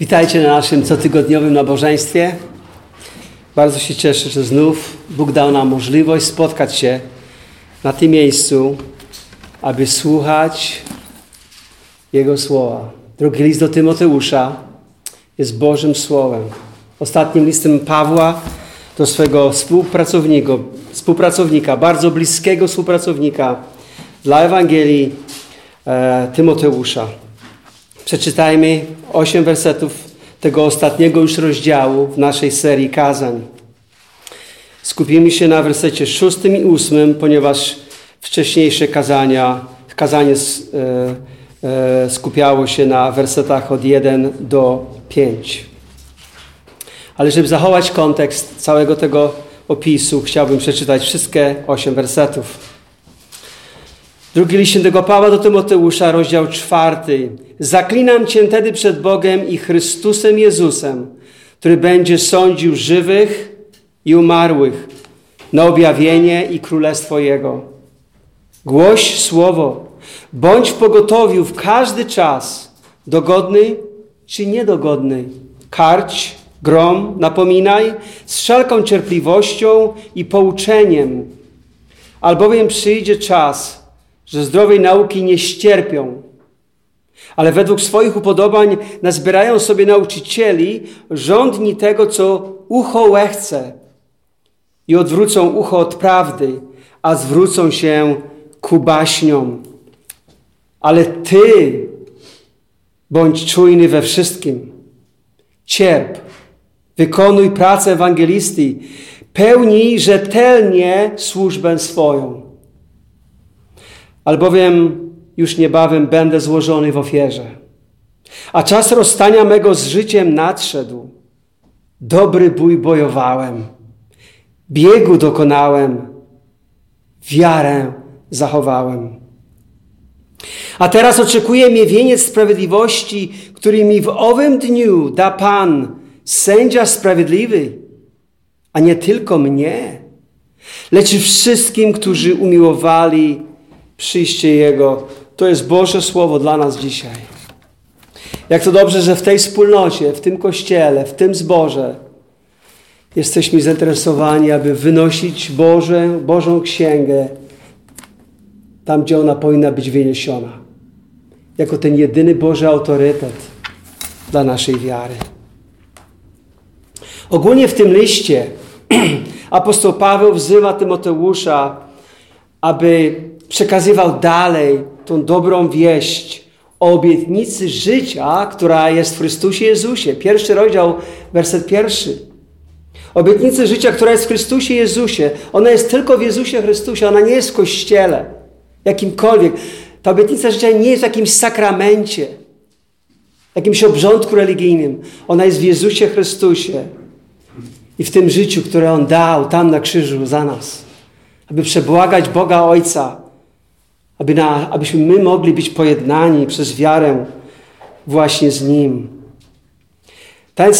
Witajcie na naszym cotygodniowym nabożeństwie. Bardzo się cieszę, że znów Bóg dał nam możliwość spotkać się na tym miejscu, aby słuchać Jego słowa. Drugi list do Tymoteusza jest Bożym Słowem. Ostatnim listem Pawła do swojego współpracownika, współpracownika bardzo bliskiego współpracownika dla Ewangelii e, Tymoteusza. Przeczytajmy osiem wersetów tego ostatniego już rozdziału w naszej serii kazań. Skupimy się na wersecie szóstym i ósmym, ponieważ wcześniejsze kazania, kazanie e, e, skupiało się na wersetach od 1 do 5. Ale żeby zachować kontekst całego tego opisu, chciałbym przeczytać wszystkie osiem wersetów. Drugi list świętego Pawła do Tymoteusza, rozdział czwarty. Zaklinam Cię tedy przed Bogiem i Chrystusem Jezusem, który będzie sądził żywych i umarłych na objawienie i królestwo Jego. Głoś słowo, bądź w pogotowiu w każdy czas, dogodny czy niedogodny. Karć, grom, napominaj z wszelką cierpliwością i pouczeniem, albowiem przyjdzie czas, że zdrowej nauki nie ścierpią, ale według swoich upodobań nazbierają sobie nauczycieli rządni tego, co ucho łechce i odwrócą ucho od prawdy, a zwrócą się ku baśniom. Ale Ty bądź czujny we wszystkim. Cierp, wykonuj pracę ewangelisty, pełnij rzetelnie służbę swoją albowiem już niebawem będę złożony w ofierze. A czas rozstania mego z życiem nadszedł. Dobry bój bojowałem, biegu dokonałem, wiarę zachowałem. A teraz oczekuje mnie wieniec sprawiedliwości, który mi w owym dniu da Pan, sędzia sprawiedliwy, a nie tylko mnie, lecz wszystkim, którzy umiłowali przyjście Jego. To jest Boże Słowo dla nas dzisiaj. Jak to dobrze, że w tej wspólnocie, w tym kościele, w tym zborze jesteśmy zainteresowani, aby wynosić Boże, Bożą Księgę tam, gdzie ona powinna być wyniesiona. Jako ten jedyny Boży autorytet dla naszej wiary. Ogólnie w tym liście apostoł Paweł wzywa Tymoteusza, aby przekazywał dalej tą dobrą wieść o obietnicy życia, która jest w Chrystusie Jezusie. Pierwszy rozdział, werset pierwszy. Obietnicy życia, która jest w Chrystusie Jezusie. Ona jest tylko w Jezusie Chrystusie, ona nie jest w Kościele, jakimkolwiek. Ta obietnica życia nie jest w jakimś sakramencie, jakimś obrządku religijnym. Ona jest w Jezusie Chrystusie i w tym życiu, które On dał tam na krzyżu za nas. Aby przebłagać Boga Ojca, aby na, abyśmy my mogli być pojednani przez wiarę właśnie z Nim. Ten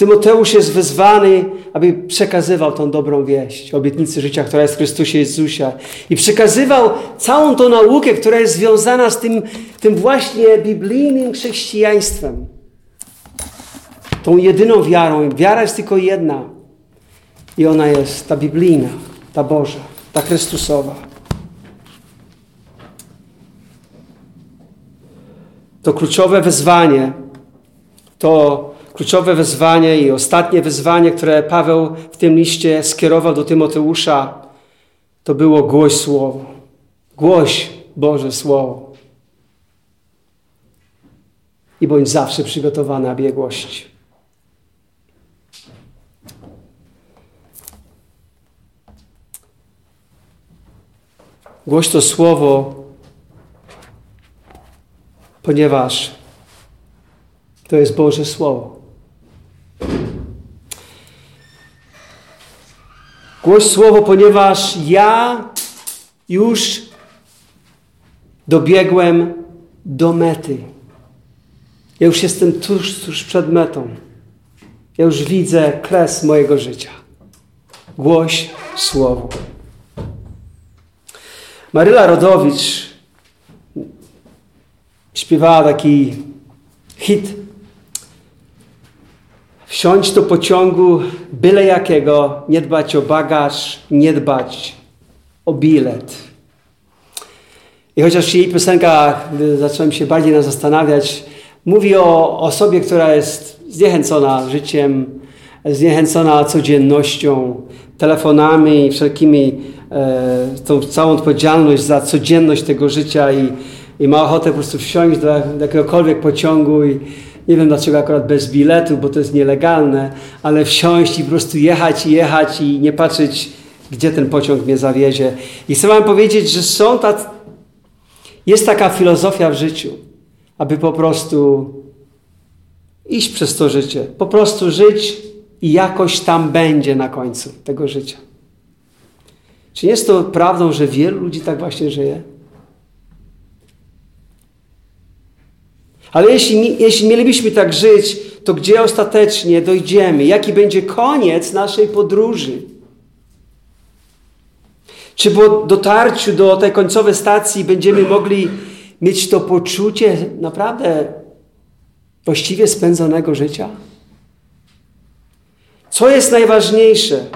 Tymoteusz jest wezwany, aby przekazywał tą dobrą wieść, obietnicy życia, która jest w Chrystusie Jezusie. I przekazywał całą tą naukę, która jest związana z tym, tym właśnie biblijnym chrześcijaństwem. Tą jedyną wiarą. Wiara jest tylko jedna. I ona jest ta biblijna, ta Boża, ta Chrystusowa. To kluczowe wezwanie, to kluczowe wezwanie i ostatnie wezwanie, które Paweł w tym liście skierował do Tymoteusza, to było głoś Słowo. Głoś Boże Słowo. I bądź zawsze przygotowany, aby je głosić. Głoś to Słowo ponieważ to jest Boże Słowo. Głoś Słowo, ponieważ ja już dobiegłem do mety. Ja już jestem tuż, tuż przed metą. Ja już widzę kres mojego życia. Głoś Słowo. Maryla Rodowicz śpiewała taki hit wsiąść do pociągu byle jakiego, nie dbać o bagaż, nie dbać o bilet. I chociaż jej piosenka, gdy zacząłem się bardziej nas zastanawiać, mówi o osobie, która jest zniechęcona życiem, zniechęcona codziennością, telefonami i wszelkimi, e, tą całą odpowiedzialność za codzienność tego życia i, i ma ochotę po prostu wsiąść do, jakiegokolwiek pociągu i nie wiem dlaczego akurat bez biletu, bo to jest nielegalne, ale wsiąść i po prostu jechać i jechać i nie patrzeć, gdzie ten pociąg mnie zawiezie. I chcę wam powiedzieć, że są tacy, jest taka filozofia w życiu, aby po prostu iść przez to życie, po prostu żyć i jakoś tam będzie na końcu tego życia. Czy jest to prawdą, że wielu ludzi tak właśnie żyje? Ale jeśli, jeśli mielibyśmy tak żyć, to gdzie ostatecznie dojdziemy? Jaki będzie koniec naszej podróży? Czy po dotarciu do tej końcowej stacji będziemy mogli mieć to poczucie naprawdę właściwie spędzonego życia? Co jest najważniejsze?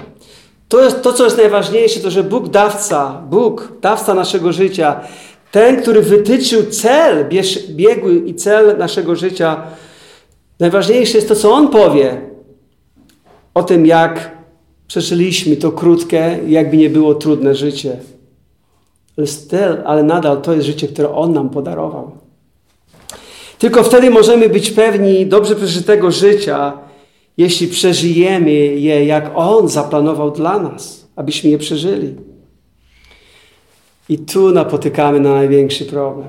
To, to, co jest najważniejsze, to że Bóg dawca, Bóg, dawca naszego życia, ten, który wytyczył cel, biegły i cel naszego życia, najważniejsze jest to, co On powie o tym, jak przeżyliśmy to krótkie, jakby nie było trudne życie. Still, ale nadal to jest życie, które On nam podarował. Tylko wtedy możemy być pewni dobrze przeżytego życia, jeśli przeżyjemy je, jak On zaplanował dla nas, abyśmy je przeżyli. I tu napotykamy na największy problem.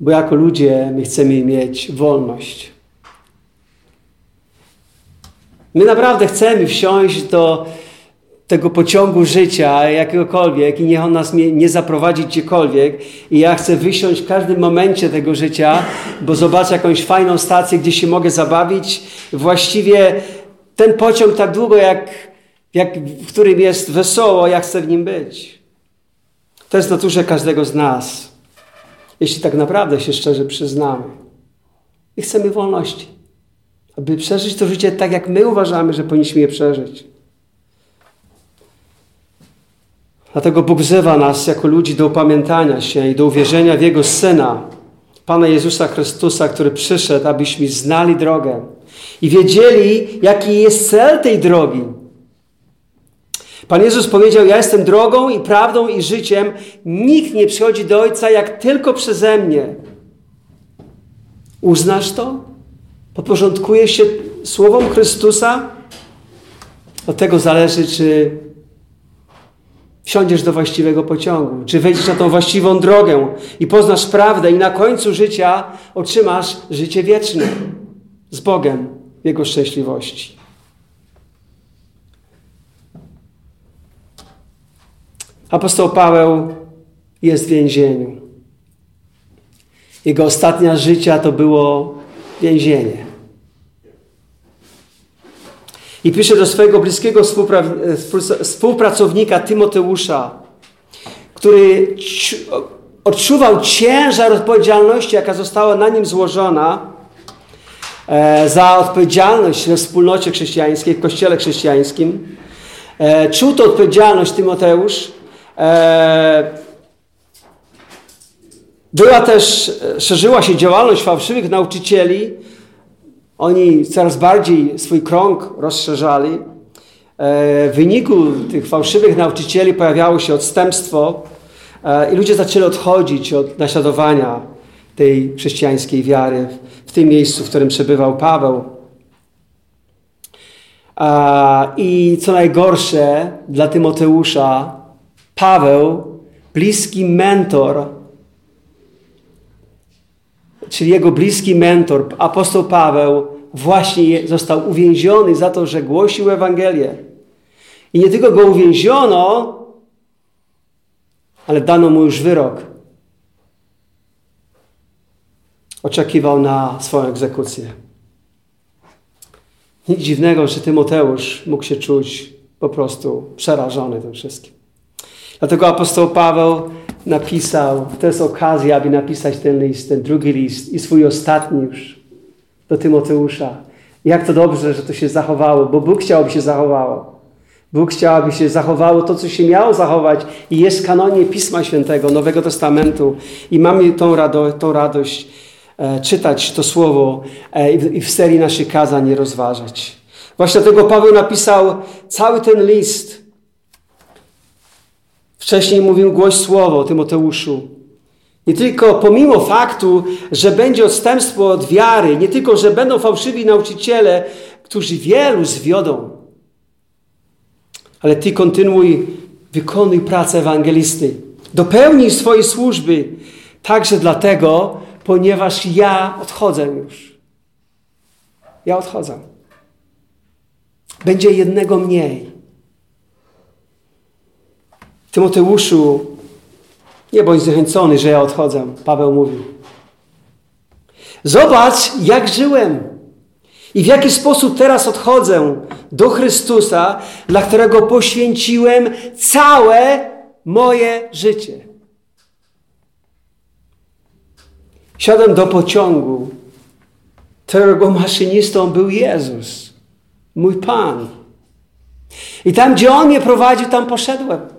Bo jako ludzie my chcemy mieć wolność. My naprawdę chcemy wsiąść do tego pociągu życia jakiegokolwiek i niech on nas nie, nie zaprowadzi gdziekolwiek. I ja chcę wysiąść w każdym momencie tego życia, bo zobaczę jakąś fajną stację, gdzie się mogę zabawić. Właściwie ten pociąg tak długo, jak, jak, w którym jest wesoło, ja chcę w nim być. To jest naturze każdego z nas, jeśli tak naprawdę się szczerze przyznamy. I chcemy wolności, aby przeżyć to życie tak, jak my uważamy, że powinniśmy je przeżyć. Dlatego Bóg wzywa nas jako ludzi do upamiętania się i do uwierzenia w Jego Syna, Pana Jezusa Chrystusa, który przyszedł, abyśmy znali drogę i wiedzieli, jaki jest cel tej drogi. Pan Jezus powiedział: Ja jestem drogą i prawdą i życiem. Nikt nie przychodzi do Ojca jak tylko przeze mnie. Uznasz to? Podporządkujesz się słowom Chrystusa? Od tego zależy, czy wsiądziesz do właściwego pociągu, czy wejdziesz na tą właściwą drogę i poznasz prawdę, i na końcu życia otrzymasz życie wieczne z Bogiem Jego szczęśliwości. Apostoł Paweł jest w więzieniu. Jego ostatnia życia to było więzienie. I pisze do swojego bliskiego współpracownika Tymoteusza, który odczuwał ciężar odpowiedzialności, jaka została na nim złożona e, za odpowiedzialność we wspólnocie chrześcijańskiej, w kościele chrześcijańskim. E, czuł to odpowiedzialność Tymoteusz. E, była też, szerzyła się działalność fałszywych nauczycieli, oni coraz bardziej swój krąg rozszerzali. E, w wyniku tych fałszywych nauczycieli pojawiało się odstępstwo e, i ludzie zaczęli odchodzić od naśladowania tej chrześcijańskiej wiary w tym miejscu, w którym przebywał Paweł. I co najgorsze dla Tymoteusza, Paweł, bliski mentor, czyli jego bliski mentor, apostoł Paweł, właśnie został uwięziony za to, że głosił Ewangelię. I nie tylko go uwięziono, ale dano mu już wyrok. Oczekiwał na swoją egzekucję. Nic dziwnego, że Tymoteusz mógł się czuć po prostu przerażony tym wszystkim. Dlatego apostoł Paweł napisał, to jest okazja, aby napisać ten list, ten drugi list i swój ostatni już do Tymoteusza. Jak to dobrze, że to się zachowało, bo Bóg chciał, aby się zachowało. Bóg chciał, aby się zachowało to, co się miało zachować i jest w kanonie Pisma Świętego, Nowego Testamentu i mamy tą, rado, tą radość e, czytać to Słowo e, i w serii naszych kazań rozważać. Właśnie dlatego Paweł napisał cały ten list. Wcześniej mówił głoś Słowo Tymoteuszu. Nie tylko pomimo faktu, że będzie odstępstwo od wiary, nie tylko, że będą fałszywi nauczyciele, którzy wielu zwiodą, ale Ty kontynuuj, wykonuj pracę ewangelisty. Dopełnij swojej służby także dlatego, ponieważ ja odchodzę już. Ja odchodzę. Będzie jednego mniej. Tymoteuszu, nie bądź zniechęcony, że ja odchodzę, Paweł mówił. Zobacz, jak żyłem i w jaki sposób teraz odchodzę do Chrystusa, dla którego poświęciłem całe moje życie. Siadłem do pociągu, którego maszynistą był Jezus, mój Pan. I tam, gdzie On mnie prowadził, tam poszedłem.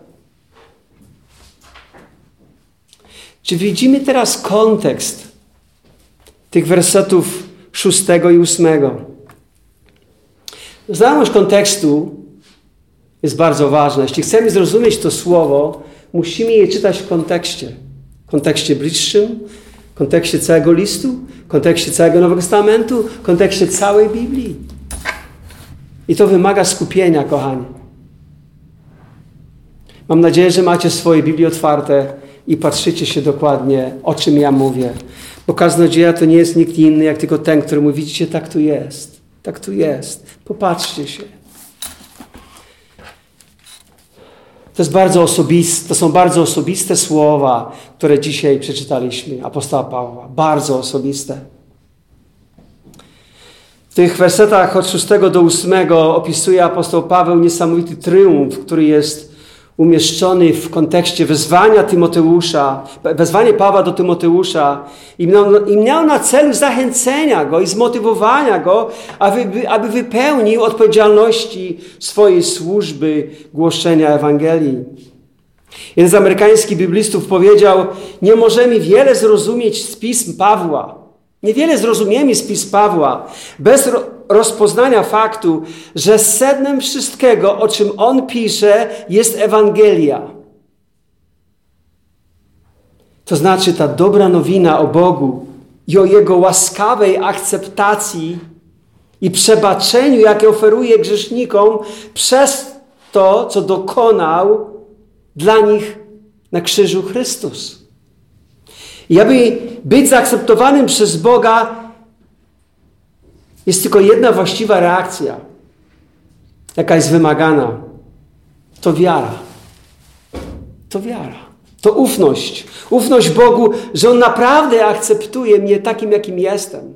Czy widzimy teraz kontekst tych wersetów szóstego i ósmego? Znajomość kontekstu jest bardzo ważna. Jeśli chcemy zrozumieć to słowo, musimy je czytać w kontekście. W kontekście bliższym, w kontekście całego listu, w kontekście całego Nowego Testamentu, w kontekście całej Biblii. I to wymaga skupienia, kochani. Mam nadzieję, że macie swoje Biblii otwarte i patrzycie się dokładnie, o czym ja mówię. Bo kaznodzieja to nie jest nikt inny, jak tylko ten, który mówi, widzicie, tak tu jest. Tak tu jest. Popatrzcie się. To, jest bardzo osobiste, to są bardzo osobiste słowa, które dzisiaj przeczytaliśmy, apostoła Pawła. Bardzo osobiste. W tych wersetach od 6 do 8 opisuje apostoł Paweł niesamowity triumf, który jest umieszczony w kontekście wezwania Tymoteusza, wezwanie Pawła do Tymoteusza i miał, i miał na celu zachęcenia go i zmotywowania go, aby, aby wypełnił odpowiedzialności swojej służby głoszenia Ewangelii. Jeden z amerykańskich biblistów powiedział, nie możemy wiele zrozumieć z pism Pawła, Niewiele zrozumiemy z pism Pawła bez rozpoznania faktu, że sednem wszystkiego, o czym on pisze, jest Ewangelia. To znaczy ta dobra nowina o Bogu i o Jego łaskawej akceptacji i przebaczeniu, jakie oferuje grzesznikom przez to, co dokonał dla nich na krzyżu Chrystus. I aby być zaakceptowanym przez Boga, jest tylko jedna właściwa reakcja, jaka jest wymagana. To wiara. To wiara. To ufność. Ufność Bogu, że On naprawdę akceptuje mnie takim, jakim jestem.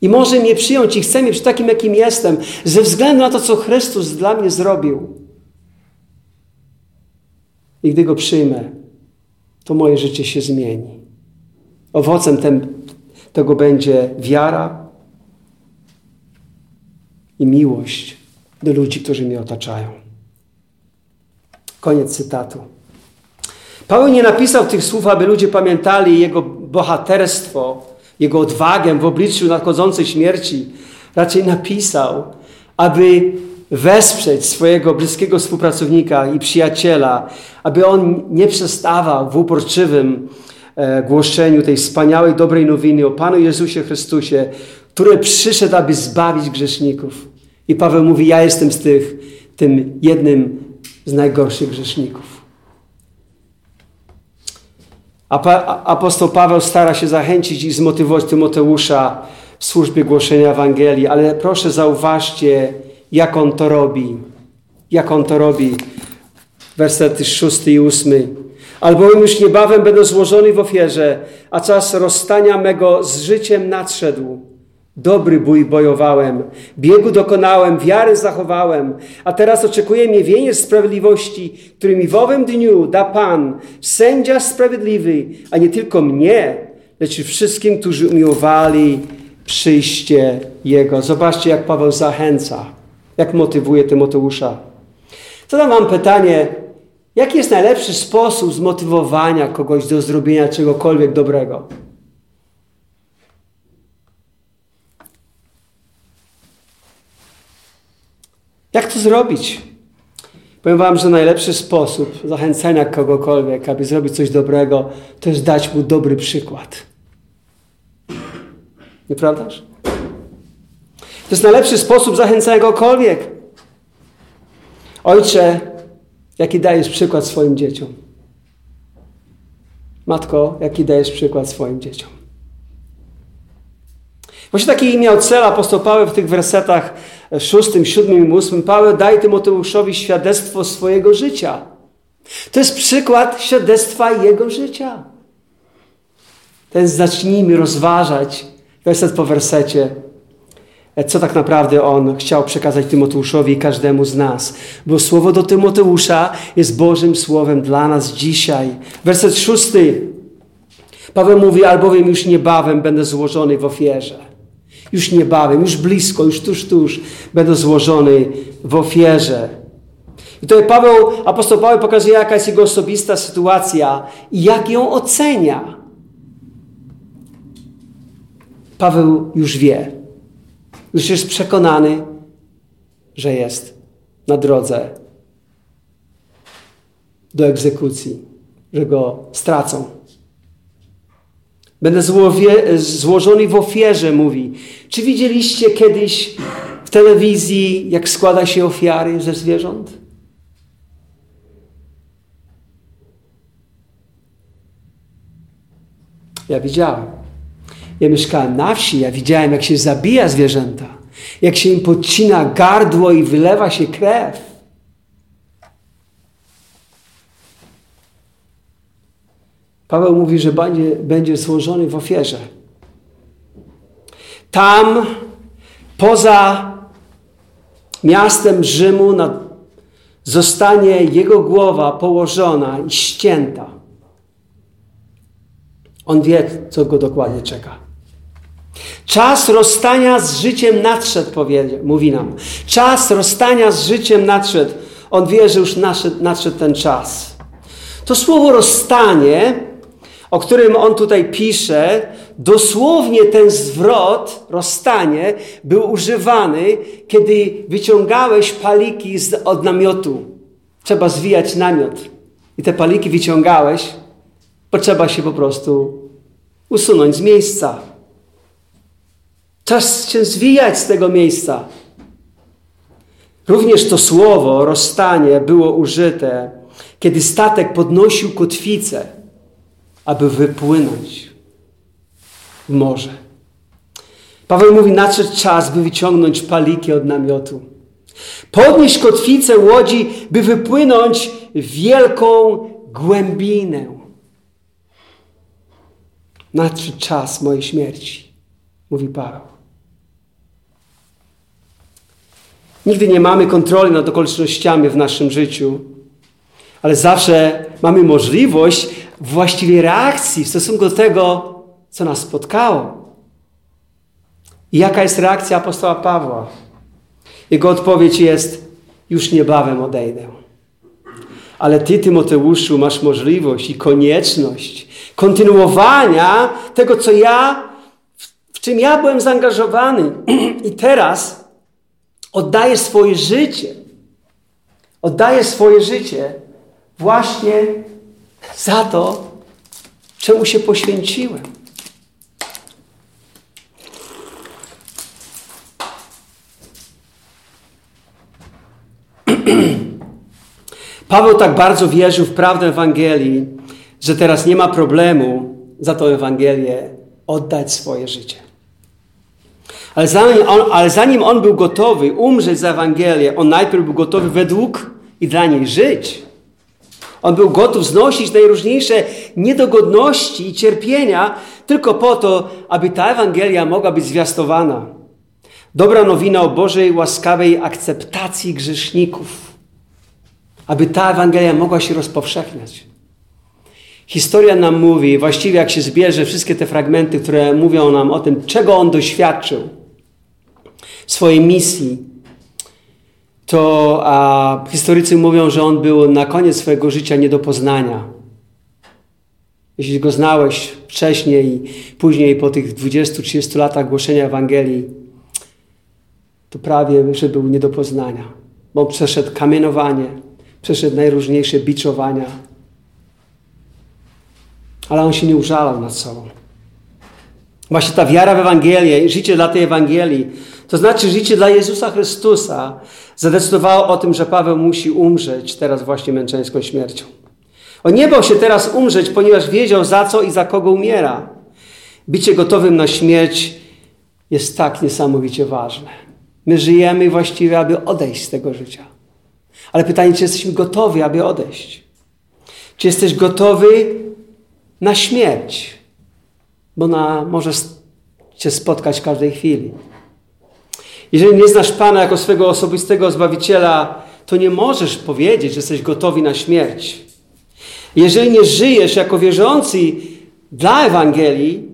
I może mnie przyjąć i chce mnie przy takim, jakim jestem, ze względu na to, co Chrystus dla mnie zrobił. I gdy Go przyjmę, to moje życie się zmieni. Owocem tem, tego będzie wiara i miłość do ludzi, którzy mnie otaczają. Koniec cytatu. Paweł nie napisał tych słów, aby ludzie pamiętali jego bohaterstwo, jego odwagę w obliczu nadchodzącej śmierci. Raczej napisał, aby wesprzeć swojego bliskiego współpracownika i przyjaciela, aby on nie przestawał w uporczywym głoszeniu tej wspaniałej, dobrej nowiny o Panu Jezusie Chrystusie, który przyszedł, aby zbawić grzeszników. I Paweł mówi, ja jestem z tych, tym jednym z najgorszych grzeszników. Apostoł Paweł stara się zachęcić i zmotywować Tymoteusza w służbie głoszenia Ewangelii, ale proszę zauważcie, jak on to robi. Jak on to robi. Wersety szósty i ósmy. Albowiem już niebawem będę złożony w ofierze, a czas rozstania mego z życiem nadszedł. Dobry bój bojowałem, biegu dokonałem, wiary zachowałem, a teraz oczekuje mnie wieniec sprawiedliwości, który mi w owym dniu da Pan, sędzia sprawiedliwy, a nie tylko mnie, lecz i wszystkim, którzy umiłowali przyjście Jego. Zobaczcie, jak Paweł zachęca, jak motywuje Tymoteusza. Zadam Wam pytanie, jaki jest najlepszy sposób zmotywowania kogoś do zrobienia czegokolwiek dobrego? Jak to zrobić? Powiem Wam, że najlepszy sposób zachęcenia kogokolwiek, aby zrobić coś dobrego, to jest dać mu dobry przykład. Nieprawdaż? To jest najlepszy sposób zachęcenia kogokolwiek. Ojcze, jaki dajesz przykład swoim dzieciom? Matko, jaki dajesz przykład swoim dzieciom? Właśnie taki miał cel apostoł Paweł w tych wersetach szóstym, siódmym i ósmym. Paweł daje Tymoteuszowi świadectwo swojego życia. To jest przykład świadectwa jego życia. Ten zacznijmy rozważać werset po wersecie, co tak naprawdę on chciał przekazać Tymoteuszowi i każdemu z nas. Bo słowo do Tymoteusza jest Bożym Słowem dla nas dzisiaj. Werset szósty. Paweł mówi, albowiem już niebawem będę złożony w ofierze. Już niebawem, już blisko, już tuż, tuż będę złożony w ofierze. I tutaj Paweł, apostoł Paweł pokazuje, jaka jest jego osobista sytuacja i jak ją ocenia. Paweł już wie, już jest przekonany, że jest na drodze do egzekucji, że go stracą. Będę złowie, złożony w ofierze, mówi. Czy widzieliście kiedyś w telewizji, jak składa się ofiary ze zwierząt? Ja widziałem. Ja mieszkałem na wsi, ja widziałem, jak się zabija zwierzęta, jak się im podcina gardło i wylewa się krew. Paweł mówi, że będzie, będzie złożony w ofierze. Tam, poza miastem Rzymu, zostanie jego głowa położona i ścięta. On wie, co go dokładnie czeka. Czas rozstania z życiem nadszedł, powiedział, mówi nam. Czas rozstania z życiem nadszedł. On wie, że już nadszedł, nadszedł ten czas. To słowo rozstanie o którym on tutaj pisze, dosłownie ten zwrot, rozstanie, był używany, kiedy wyciągałeś paliki z, od namiotu. Trzeba zwijać namiot. I te paliki wyciągałeś, bo trzeba się po prostu usunąć z miejsca. Czas się zwijać z tego miejsca. Również to słowo rozstanie było użyte, kiedy statek podnosił kotwicę aby wypłynąć w morze. Paweł mówi, nadszedł czas, by wyciągnąć paliki od namiotu. Podnieść kotwicę łodzi, by wypłynąć wielką głębinę. Nadszedł czas mojej śmierci, mówi Paweł. Nigdy nie mamy kontroli nad okolicznościami w naszym życiu, ale zawsze mamy możliwość właściwej reakcji w stosunku do tego, co nas spotkało. I jaka jest reakcja apostoła Pawła? Jego odpowiedź jest: Już niebawem odejdę. Ale ty, Tymoteuszu, masz możliwość i konieczność kontynuowania tego, co ja, w czym ja byłem zaangażowany. I teraz oddajesz swoje życie. Oddajesz swoje życie właśnie za to, czemu się poświęciłem. Paweł tak bardzo wierzył w prawdę Ewangelii, że teraz nie ma problemu za tą Ewangelię oddać swoje życie. Ale zanim, on, ale zanim on był gotowy umrzeć za Ewangelię, on najpierw był gotowy według i dla niej żyć. On był gotów znosić najróżniejsze niedogodności i cierpienia tylko po to, aby ta Ewangelia mogła być zwiastowana. Dobra nowina o Bożej łaskawej akceptacji grzeszników. Aby ta Ewangelia mogła się rozpowszechniać. Historia nam mówi, właściwie jak się zbierze wszystkie te fragmenty, które mówią nam o tym, czego on doświadczył, swojej misji, to a, historycy mówią, że on był na koniec swojego życia nie do poznania. Jeśli go znałeś wcześniej później po tych 20-30 latach głoszenia Ewangelii, to prawie, że był nie do poznania. Bo przeszedł kamienowanie, przeszedł najróżniejsze biczowania. Ale on się nie użalał nad sobą. Właśnie ta wiara w Ewangelię, życie dla tej Ewangelii, to znaczy życie dla Jezusa Chrystusa, zadecydowało o tym, że Paweł musi umrzeć teraz właśnie męczeńską śmiercią. On nie bał się teraz umrzeć, ponieważ wiedział za co i za kogo umiera. Bycie gotowym na śmierć jest tak niesamowicie ważne. My żyjemy właściwie, aby odejść z tego życia. Ale pytanie, czy jesteśmy gotowi, aby odejść? Czy jesteś gotowy na śmierć? Bo ona może Cię spotkać w każdej chwili. Jeżeli nie znasz Pana jako swego osobistego Zbawiciela, to nie możesz powiedzieć, że jesteś gotowy na śmierć. Jeżeli nie żyjesz jako wierzący dla Ewangelii,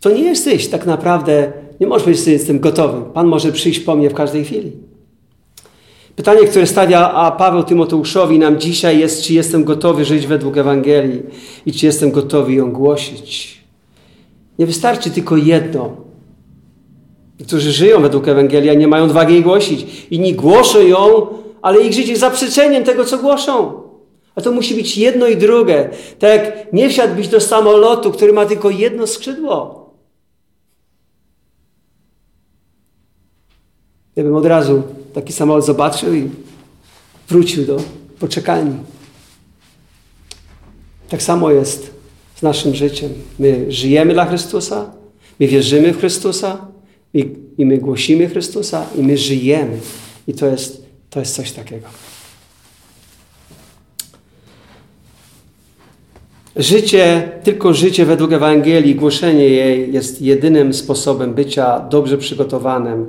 to nie jesteś tak naprawdę, nie możesz powiedzieć, że jestem gotowy. Pan może przyjść po mnie w każdej chwili. Pytanie, które stawia a Paweł Tymoteuszowi nam dzisiaj jest, czy jestem gotowy żyć według Ewangelii i czy jestem gotowy ją głosić. Nie wystarczy tylko jedno. Którzy żyją według Ewangelii, a nie mają odwagi jej głosić. Inni głoszą ją, ale ich życie jest zaprzeczeniem tego, co głoszą. A to musi być jedno i drugie. Tak nie wsiadłbyś do samolotu, który ma tylko jedno skrzydło. Ja bym od razu taki samolot zobaczył i wrócił do poczekalni. Tak samo jest z naszym życiem. My żyjemy dla Chrystusa, my wierzymy w Chrystusa i, i my głosimy Chrystusa i my żyjemy. I to jest, to jest coś takiego. Życie, tylko życie według Ewangelii, głoszenie jej jest jedynym sposobem bycia dobrze przygotowanym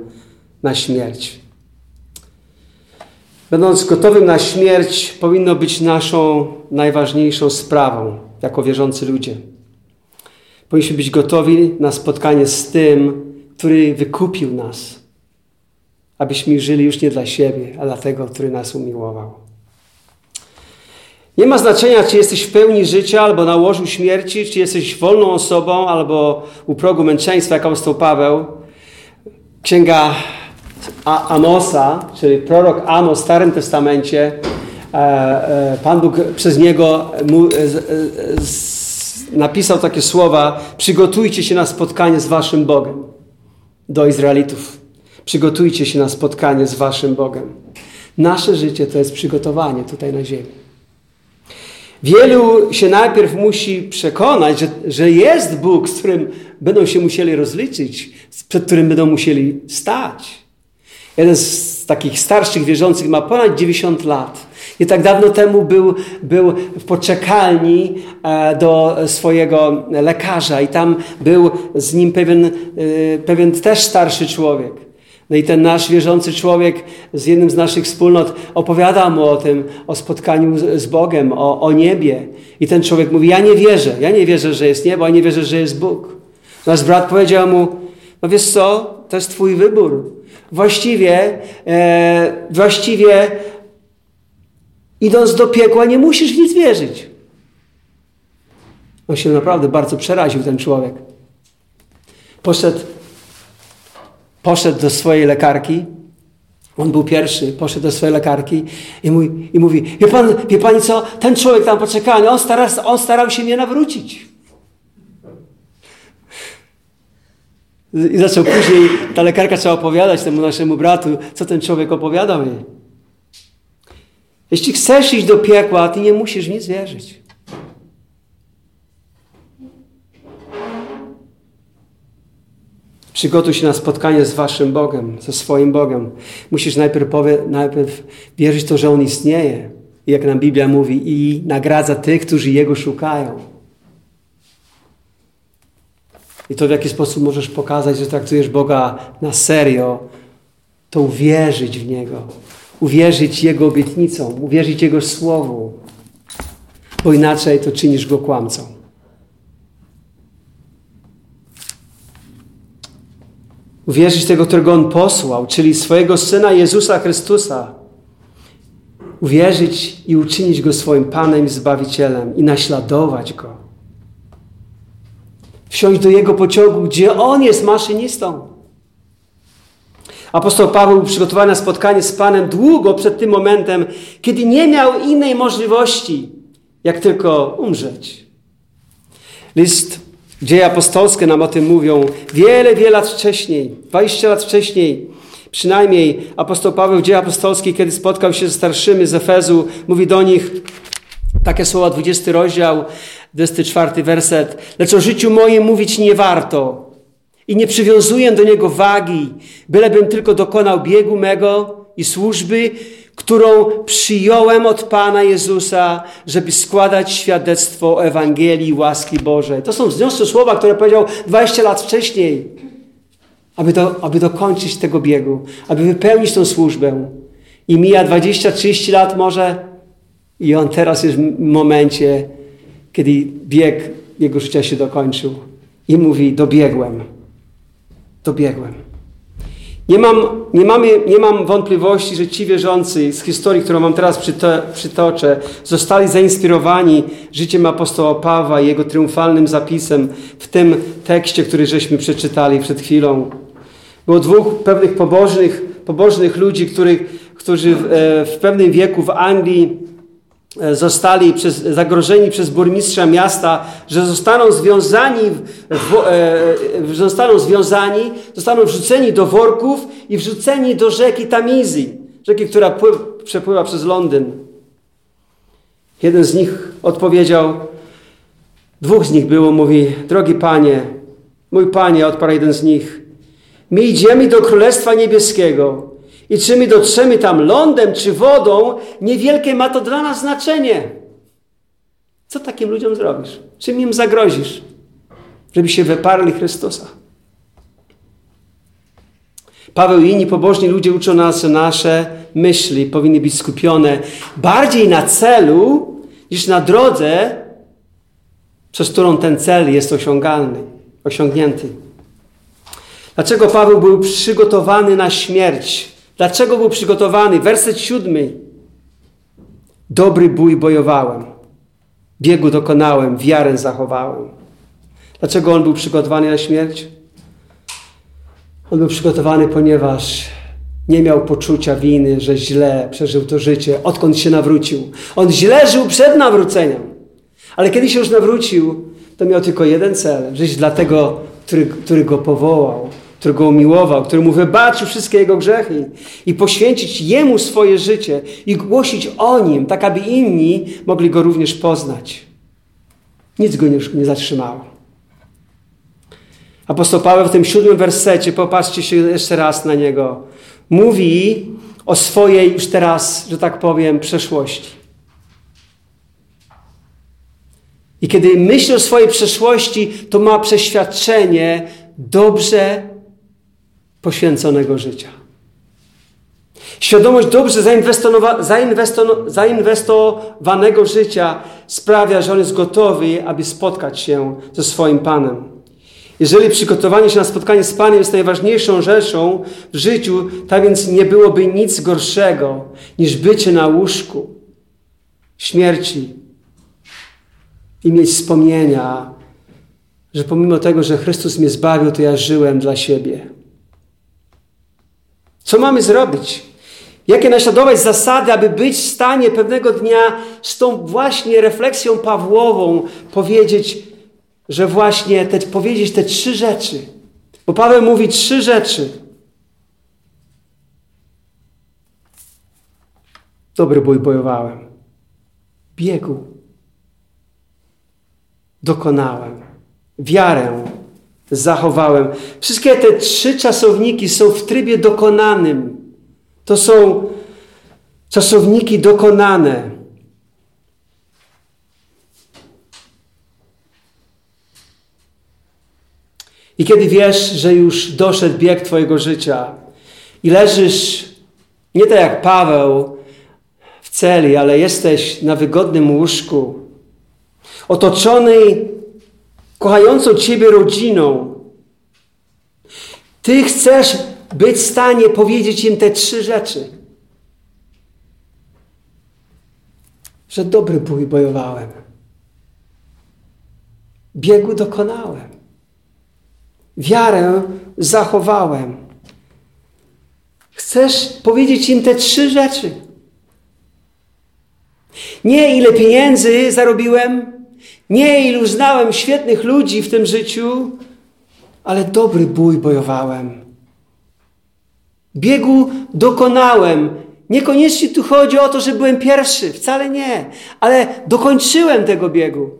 na śmierć. Będąc gotowym na śmierć, powinno być naszą najważniejszą sprawą jako wierzący ludzie. Powinniśmy być gotowi na spotkanie z tym, który wykupił nas, abyśmy żyli już nie dla siebie, a dla tego, który nas umiłował. Nie ma znaczenia, czy jesteś w pełni życia, albo na łożu śmierci, czy jesteś wolną osobą, albo u progu męczeństwa, jak apostoł Paweł. Księga Amosa, czyli prorok Amos w Starym Testamencie, e, e, Pan Bóg przez niego napisał takie słowa: Przygotujcie się na spotkanie z Waszym Bogiem. Do Izraelitów. Przygotujcie się na spotkanie z Waszym Bogiem. Nasze życie to jest przygotowanie tutaj na ziemi. Wielu się najpierw musi przekonać, że, że jest Bóg, z którym będą się musieli rozliczyć, przed którym będą musieli stać. Jeden z takich starszych wierzących ma ponad 90 lat. Nie tak dawno temu był, był w poczekalni e, do swojego lekarza i tam był z nim pewien, e, pewien też starszy człowiek. No i ten nasz wierzący człowiek z jednym z naszych wspólnot opowiada mu o tym, o spotkaniu z Bogiem, o, o niebie. I ten człowiek mówi, ja nie wierzę, ja nie wierzę, że jest niebo, ja nie wierzę, że jest Bóg. Nasz brat powiedział mu, no wiesz co, to jest twój wybór. Właściwie, e, właściwie idąc do piekła nie musisz nic wierzyć. On się naprawdę bardzo przeraził, ten człowiek. Poszedł poszedł do swojej lekarki. On był pierwszy, poszedł do swojej lekarki i mówi, i mówi wie, pan, wie pani co, ten człowiek tam poczekany, on, stara, on starał się mnie nawrócić. I zaczął później, ta lekarka trzeba opowiadać temu naszemu bratu, co ten człowiek opowiadał jej. Jeśli chcesz iść do piekła, ty nie musisz nic wierzyć. Przygotuj się na spotkanie z Waszym Bogiem, ze swoim Bogiem. Musisz najpierw, powie, najpierw wierzyć to, że On istnieje. Jak nam Biblia mówi, i nagradza tych, którzy Jego szukają. I to w jaki sposób możesz pokazać, że traktujesz Boga na serio, to uwierzyć w Niego. Uwierzyć Jego obietnicom, uwierzyć Jego Słowu. bo inaczej to czynisz go kłamcą. Uwierzyć tego, którego On posłał, czyli swojego Syna Jezusa Chrystusa. Uwierzyć i uczynić Go swoim Panem i Zbawicielem i naśladować Go. Wsiąść do Jego pociągu, gdzie On jest maszynistą. Apostoł Paweł przygotowany na spotkanie z Panem długo przed tym momentem, kiedy nie miał innej możliwości, jak tylko umrzeć. List Dzieje apostolskie nam o tym mówią. Wiele, wiele lat wcześniej, 20 lat wcześniej, przynajmniej apostoł Paweł w Dzieje apostolskie, kiedy spotkał się ze starszymi z Efezu, mówi do nich takie słowa, 20 rozdział, 24 werset. Lecz o życiu moim mówić nie warto i nie przywiązuję do niego wagi, bylebym tylko dokonał biegu mego i służby, którą przyjąłem od Pana Jezusa, żeby składać świadectwo Ewangelii łaski Bożej. To są wzniosłe słowa, które powiedział 20 lat wcześniej, aby, do, aby dokończyć tego biegu, aby wypełnić tą służbę. I mija 20-30 lat może i on teraz jest w momencie, kiedy bieg jego życia się dokończył. I mówi, dobiegłem. Dobiegłem. Nie mam, nie, mamy, nie mam wątpliwości, że ci wierzący z historii, którą mam teraz przytoczę, zostali zainspirowani życiem apostoła Pawła i jego triumfalnym zapisem w tym tekście, który żeśmy przeczytali przed chwilą. Było dwóch pewnych pobożnych, pobożnych ludzi, których, którzy w, e, w pewnym wieku w Anglii zostali przez, zagrożeni przez burmistrza miasta, że zostaną związani, w, e, zostaną związani, zostaną wrzuceni do worków i wrzuceni do rzeki Tamizy, rzeki, która pływ, przepływa przez Londyn. Jeden z nich odpowiedział, dwóch z nich było, mówi, drogi panie, mój panie, odparł jeden z nich, my idziemy do Królestwa Niebieskiego, i czy my dotrzemy tam lądem czy wodą, niewielkie ma to dla nas znaczenie. Co takim ludziom zrobisz? Czym im zagrozisz? Żeby się wyparli Chrystusa. Paweł i inni pobożni ludzie uczą nas, że nasze myśli powinny być skupione bardziej na celu, niż na drodze, przez którą ten cel jest osiągalny, osiągnięty. Dlaczego Paweł był przygotowany na śmierć? Dlaczego był przygotowany? Werset siódmy. Dobry bój bojowałem, biegu dokonałem, wiarę zachowałem. Dlaczego on był przygotowany na śmierć? On był przygotowany, ponieważ nie miał poczucia winy, że źle przeżył to życie, odkąd się nawrócił. On źle żył przed nawróceniem. Ale kiedy się już nawrócił, to miał tylko jeden cel: żyć dla tego, który, który go powołał, który go umiłował, który mu wybaczył wszystkie jego grzechy i poświęcić jemu swoje życie i głosić o nim, tak aby inni mogli go również poznać. Nic go nie, nie zatrzymało. Apostoł Paweł w tym siódmym wersecie, popatrzcie się jeszcze raz na niego, mówi o swojej już teraz, że tak powiem, przeszłości. I kiedy myśli o swojej przeszłości, to ma przeświadczenie dobrze poświęconego życia. Świadomość dobrze zainwestowanego życia sprawia, że on jest gotowy, aby spotkać się ze swoim Panem. Jeżeli przygotowanie się na spotkanie z Panem jest najważniejszą rzeczą w życiu, tak więc nie byłoby nic gorszego niż bycie na łóżku śmierci i mieć wspomnienia, że pomimo tego, że Chrystus mnie zbawił, to ja żyłem dla siebie. Co mamy zrobić? Jakie naśladować zasady, aby być w stanie pewnego dnia z tą właśnie refleksją Pawłową powiedzieć, że właśnie te, powiedzieć te trzy rzeczy. Bo Paweł mówi trzy rzeczy. Dobry bój bojowałem. Biegu. Dokonałem. Wiarę zachowałem. Wszystkie te trzy czasowniki są w trybie dokonanym. To są czasowniki dokonane. I kiedy wiesz, że już doszedł bieg Twojego życia i leżysz nie tak jak Paweł w celi, ale jesteś na wygodnym łóżku, otoczony kochającą Ciebie rodziną, Ty chcesz być w stanie powiedzieć im te trzy rzeczy. Że dobry bój bojowałem. Biegu dokonałem. Wiarę zachowałem. Chcesz powiedzieć im te trzy rzeczy. Nie ile pieniędzy zarobiłem, nie ilu znałem świetnych ludzi w tym życiu, ale dobry bój bojowałem. Biegu dokonałem. Niekoniecznie tu chodzi o to, że byłem pierwszy, wcale nie, ale dokończyłem tego biegu.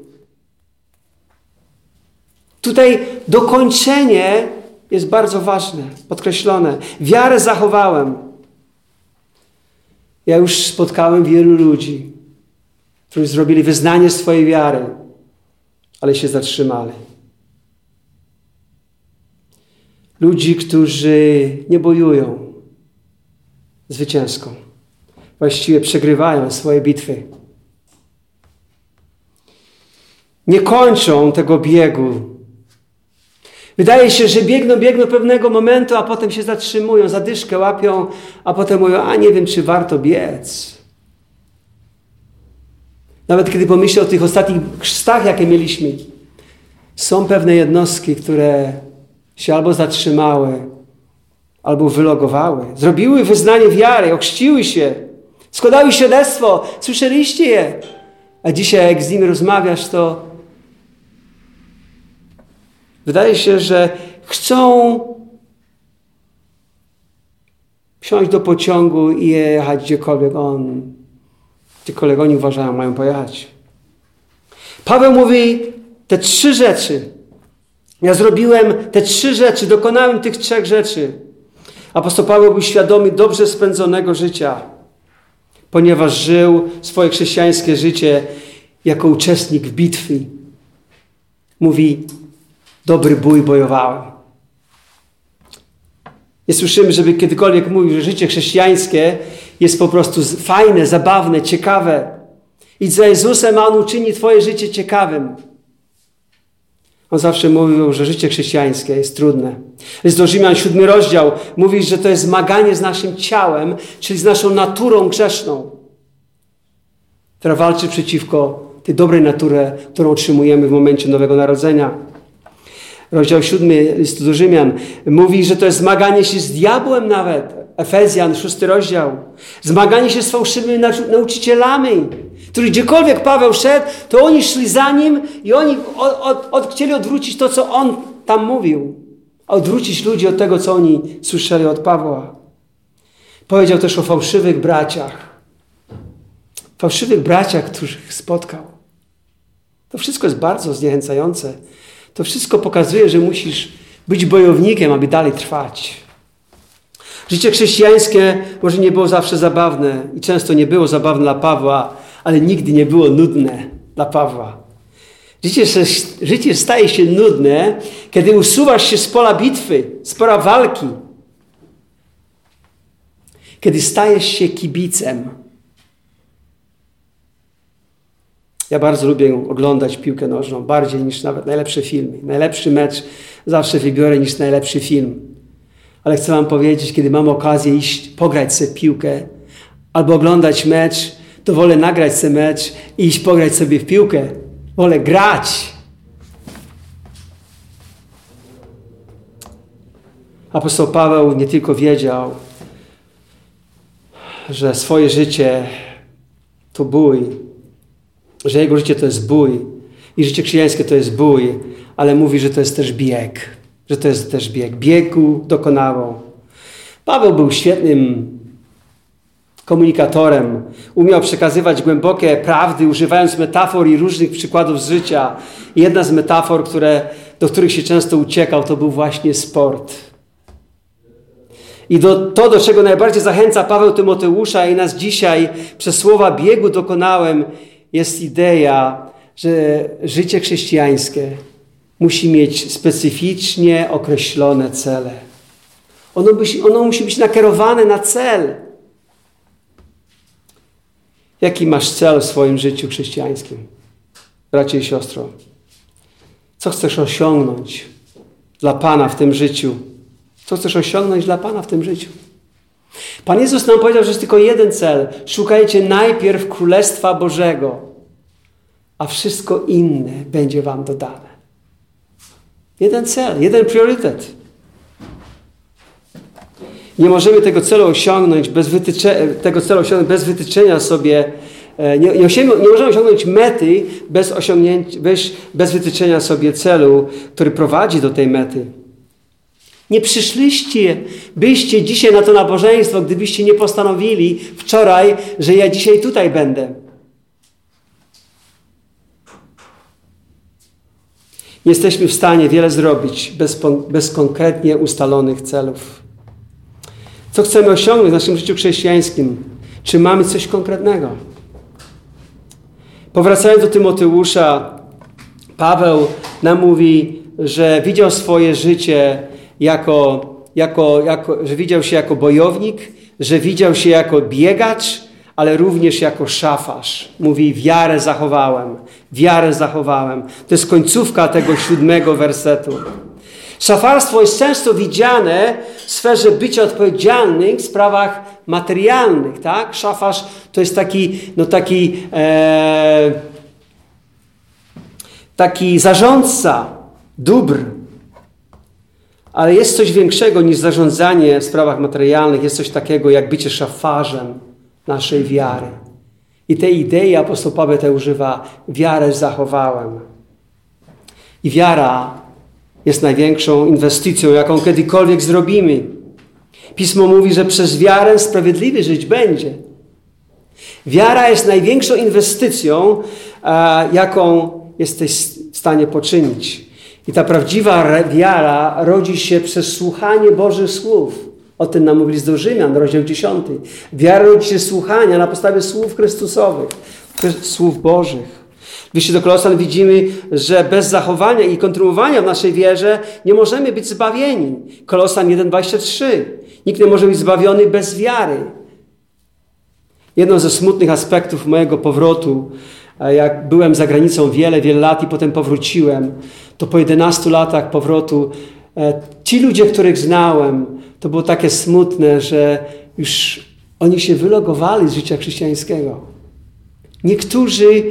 Tutaj dokończenie jest bardzo ważne, podkreślone. Wiarę zachowałem. Ja już spotkałem wielu ludzi, którzy zrobili wyznanie swojej wiary, ale się zatrzymali. Ludzi, którzy nie bojują zwycięsko. Właściwie przegrywają swoje bitwy. Nie kończą tego biegu. Wydaje się, że biegną, biegną pewnego momentu, a potem się zatrzymują, zadyszkę łapią, a potem mówią, a nie wiem, czy warto biec. Nawet kiedy pomyślę o tych ostatnich chrztach, jakie mieliśmy, są pewne jednostki, które się albo zatrzymały, albo wylogowały. Zrobiły wyznanie wiary, ochrzciły się, składały świadectwo, słyszeliście je. A dzisiaj, jak z nimi rozmawiasz, to wydaje się, że chcą wsiąść do pociągu i jechać gdziekolwiek on, gdziekolwiek oni uważają, mają pojechać. Paweł mówi te trzy rzeczy. Ja zrobiłem te trzy rzeczy, dokonałem tych trzech rzeczy. Apostoł Paweł był świadomy dobrze spędzonego życia, ponieważ żył swoje chrześcijańskie życie jako uczestnik w bitwie. Mówi, dobry bój bojowałem. Nie słyszymy, żeby kiedykolwiek mówił, że życie chrześcijańskie jest po prostu fajne, zabawne, ciekawe. Idź za Jezusem, a On uczyni Twoje życie ciekawym. On zawsze mówił, że życie chrześcijańskie jest trudne. Jest do Rzymian siódmy rozdział. Mówi, że to jest zmaganie z naszym ciałem, czyli z naszą naturą grzeszną, która walczy przeciwko tej dobrej naturze, którą otrzymujemy w momencie Nowego Narodzenia. Rozdział siódmy listu do Rzymian mówi, że to jest zmaganie się z diabłem nawet. Efezjan, szósty rozdział. Zmaganie się z fałszywymi nauczycielami który gdziekolwiek Paweł szedł, to oni szli za nim i oni od, od, od, chcieli odwrócić to, co on tam mówił. Odwrócić ludzi od tego, co oni słyszeli od Pawła. Powiedział też o fałszywych braciach. Fałszywych braciach, których spotkał. To wszystko jest bardzo zniechęcające. To wszystko pokazuje, że musisz być bojownikiem, aby dalej trwać. Życie chrześcijańskie może nie było zawsze zabawne i często nie było zabawne dla Pawła, ale nigdy nie było nudne dla Pawła. Życie, życie staje się nudne, kiedy usuwasz się z pola bitwy, z pola walki. Kiedy stajesz się kibicem. Ja bardzo lubię oglądać piłkę nożną, bardziej niż nawet najlepsze filmy. Najlepszy mecz zawsze wybiorę niż najlepszy film. Ale chcę Wam powiedzieć, kiedy mam okazję iść, pograć sobie piłkę albo oglądać mecz, to wolę nagrać sobie mecz i iść pograć sobie w piłkę. Wolę grać. Apostoł Paweł nie tylko wiedział, że swoje życie to bój, że jego życie to jest bój i życie chrześcijańskie to jest bój, ale mówi, że to jest też bieg, że to jest też bieg. Biegu dokonało. Paweł był świetnym komunikatorem. Umiał przekazywać głębokie prawdy, używając metafor i różnych przykładów z życia. Jedna z metafor, które, do których się często uciekał, to był właśnie sport. I do, to, do czego najbardziej zachęca Paweł Tymoteusza i nas dzisiaj przez słowa biegu dokonałem, jest idea, że życie chrześcijańskie musi mieć specyficznie określone cele. Ono, ono musi być nakierowane na cel. Jaki masz cel w swoim życiu chrześcijańskim? bracie i siostro? Co chcesz osiągnąć dla Pana w tym życiu? Co chcesz osiągnąć dla Pana w tym życiu? Pan Jezus nam powiedział, że jest tylko jeden cel. Szukajcie najpierw Królestwa Bożego, a wszystko inne będzie Wam dodane. Jeden cel, jeden priorytet. Nie możemy tego celu osiągnąć bez, wytycze, tego celu osiągnąć bez wytyczenia sobie, e, nie, nie, nie możemy osiągnąć mety bez, osiągnięcia, bez, bez wytyczenia sobie celu, który prowadzi do tej mety. Nie przyszliście, byście dzisiaj na to nabożeństwo, gdybyście nie postanowili wczoraj, że ja dzisiaj tutaj będę. Jesteśmy w stanie wiele zrobić bez, bez konkretnie ustalonych celów. Co chcemy osiągnąć w naszym życiu chrześcijańskim? Czy mamy coś konkretnego? Powracając do Tymoteusza, Paweł nam mówi, że widział swoje życie jako, jako, jako, że widział się jako bojownik, że widział się jako biegacz, ale również jako szafarz. Mówi, wiarę zachowałem, wiarę zachowałem. To jest końcówka tego siódmego wersetu. Szafarstwo jest często widziane w sferze bycia odpowiedzialnych w sprawach materialnych, tak? Szafarz to jest taki, no taki, e, taki zarządca dóbr. Ale jest coś większego niż zarządzanie w sprawach materialnych. Jest coś takiego jak bycie szafarzem naszej wiary. I tej idei apostoł Paweł te używa, wiarę zachowałem. I wiara jest największą inwestycją, jaką kiedykolwiek zrobimy. Pismo mówi, że przez wiarę sprawiedliwy żyć będzie. Wiara jest największą inwestycją, jaką jesteś w stanie poczynić. I ta prawdziwa wiara rodzi się przez słuchanie Bożych słów. O tym nam mówi do Rzymian, rozdział 10. Wiara rodzi się słuchania na podstawie słów Chrystusowych, słów Bożych. W liście do Kolosan widzimy, że bez zachowania i kontynuowania w naszej wierze nie możemy być zbawieni. Kolosan 1,23. Nikt nie może być zbawiony bez wiary. Jedną ze smutnych aspektów mojego powrotu, jak byłem za granicą wiele, wiele lat i potem powróciłem, to po 11 latach powrotu ci ludzie, których znałem, to było takie smutne, że już oni się wylogowali z życia chrześcijańskiego. Niektórzy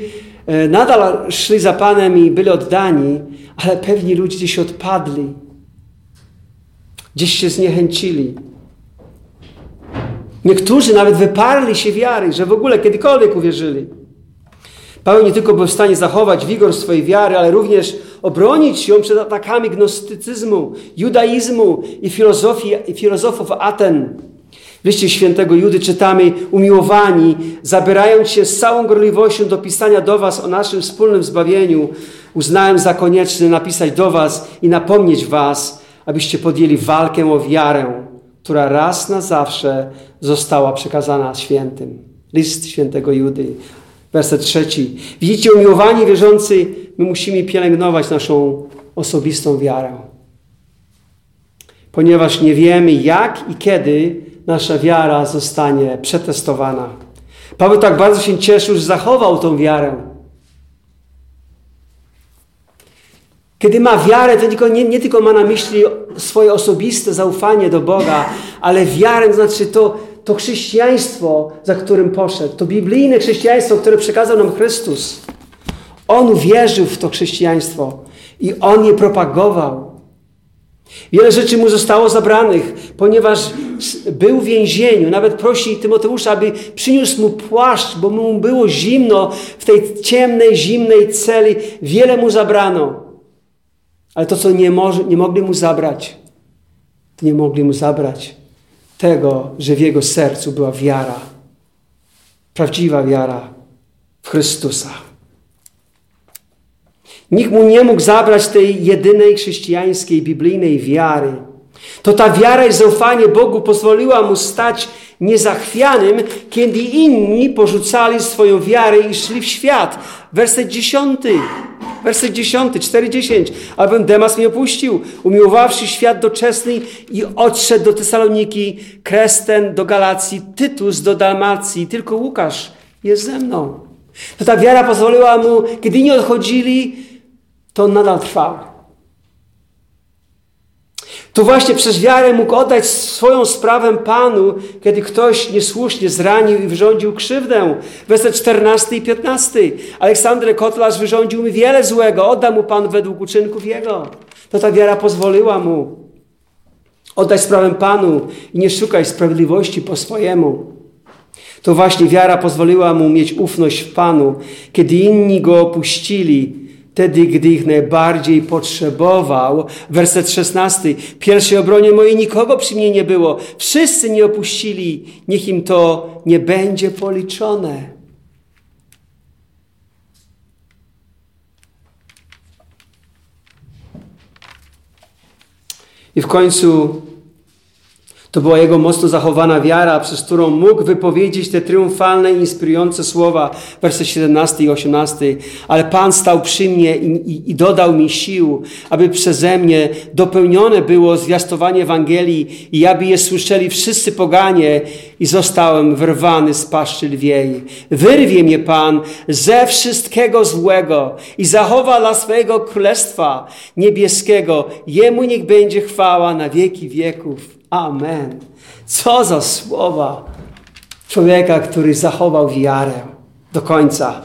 e, nadal szli za Panem i byli oddani, ale pewni ludzie gdzieś odpadli. Gdzieś się zniechęcili. Niektórzy nawet wyparli się wiary, że w ogóle kiedykolwiek uwierzyli. Paweł nie tylko był w stanie zachować wigor swojej wiary, ale również obronić ją przed atakami gnostycyzmu, judaizmu i, filozofii, i filozofów Aten. W liście świętego Judy czytamy, umiłowani, zabierając się z całą gorliwością do pisania do was o naszym wspólnym zbawieniu, uznałem za konieczne napisać do was i napomnieć was, abyście podjęli walkę o wiarę, która raz na zawsze została przekazana świętym. List świętego Judy, werset trzeci. Widzicie, umiłowani wierzący, my musimy pielęgnować naszą osobistą wiarę. Ponieważ nie wiemy, jak i kiedy nasza wiara zostanie przetestowana. Paweł tak bardzo się cieszył, że zachował tą wiarę. Kiedy ma wiarę, to tylko, nie, nie tylko ma na myśli swoje osobiste zaufanie do Boga, ale wiarę znaczy to, to chrześcijaństwo, za którym poszedł, to biblijne chrześcijaństwo, które przekazał nam Chrystus. On wierzył w to chrześcijaństwo i on je propagował. Wiele rzeczy mu zostało zabranych, ponieważ był w więzieniu. Nawet prosi Tymoteusza, aby przyniósł mu płaszcz, bo mu było zimno w tej ciemnej, zimnej celi. Wiele mu zabrano. Ale to, co nie, nie mogli mu zabrać, nie mogli mu zabrać tego, że w jego sercu była wiara. Prawdziwa wiara w Chrystusa. Nikt mu nie mógł zabrać tej jedynej chrześcijańskiej, biblijnej wiary. To ta wiara i zaufanie Bogu pozwoliła mu stać niezachwianym, kiedy inni porzucali swoją wiarę i szli w świat. Werset dziesiąty. Werset 10, 4-10. Albowiem Demas mnie opuścił, umiłowawszy świat doczesny i odszedł do Tesaloniki, Kresten do Galacji, Tytus do Dalmacji. Tylko Łukasz jest ze mną. To ta wiara pozwoliła mu, kiedy nie odchodzili, to on nadal trwał. To właśnie przez wiarę mógł oddać swoją sprawę Panu, kiedy ktoś niesłusznie zranił i wyrządził krzywdę. Werset 14 i 15. Aleksandry Kotlarz wyrządził mi wiele złego, odda mu Pan według uczynków jego. To ta wiara pozwoliła mu oddać sprawę Panu i nie szukać sprawiedliwości po swojemu. To właśnie wiara pozwoliła mu mieć ufność w Panu, kiedy inni go opuścili wtedy, gdy ich najbardziej potrzebował. Werset 16. Pierwszej obronie mojej nikogo przy mnie nie było. Wszyscy mnie opuścili. Niech im to nie będzie policzone. I w końcu to była jego mocno zachowana wiara, przez którą mógł wypowiedzieć te triumfalne, inspirujące słowa, wersy 17 i 18. Ale Pan stał przy mnie i, i, i, dodał mi sił, aby przeze mnie dopełnione było zwiastowanie Ewangelii i aby je słyszeli wszyscy poganie i zostałem wyrwany z paszczy lwiej. Wyrwie mnie Pan ze wszystkiego złego i zachowa dla swojego królestwa niebieskiego. Jemu niech będzie chwała na wieki wieków. Amen. Co za słowa człowieka, który zachował wiarę do końca.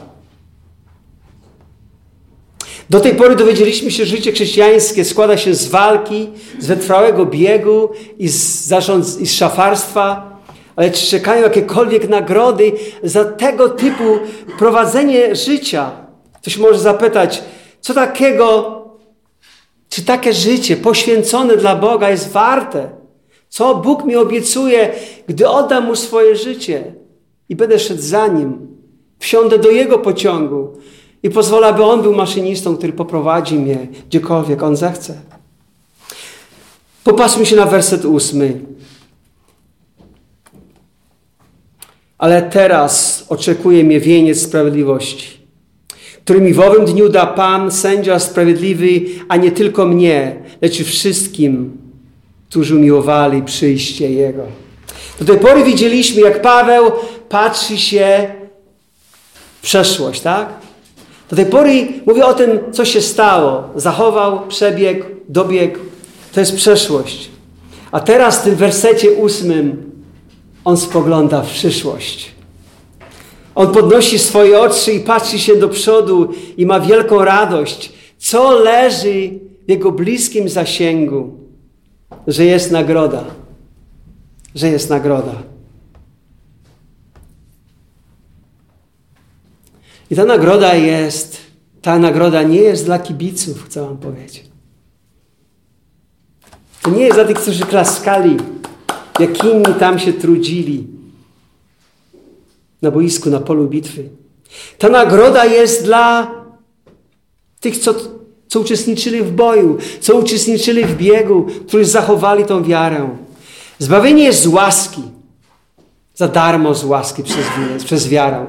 Do tej pory dowiedzieliśmy się, że życie chrześcijańskie składa się z walki, z wytrwałego biegu i z, zarząd, i z szafarstwa. Ale czy czekają jakiekolwiek nagrody za tego typu prowadzenie życia? Ktoś może zapytać, co takiego, czy takie życie poświęcone dla Boga jest warte? Co Bóg mi obiecuje, gdy oddam Mu swoje życie i będę szedł za Nim, wsiądę do Jego pociągu i pozwolę, aby On był maszynistą, który poprowadzi mnie gdziekolwiek On zechce. Popatrzmy się na werset ósmy. Ale teraz oczekuje mnie wieniec sprawiedliwości, który mi w owym dniu da Pan, sędzia sprawiedliwy, a nie tylko mnie, lecz i wszystkim, którzy umiłowali przyjście Jego. Do tej pory widzieliśmy, jak Paweł patrzy się w przeszłość, tak? Do tej pory mówię o tym, co się stało. Zachował, przebiegł, dobiegł. To jest przeszłość. A teraz w tym wersecie ósmym on spogląda w przyszłość. On podnosi swoje oczy i patrzy się do przodu i ma wielką radość, co leży w jego bliskim zasięgu że jest nagroda. Że jest nagroda. I ta nagroda jest, ta nagroda nie jest dla kibiców, chcę wam powiedzieć. To nie jest dla tych, którzy klaskali, jak inni tam się trudzili na boisku, na polu bitwy. Ta nagroda jest dla tych, co co uczestniczyli w boju, co uczestniczyli w biegu, którzy zachowali tą wiarę. Zbawienie jest z łaski. Za darmo z łaski przez, przez wiarę.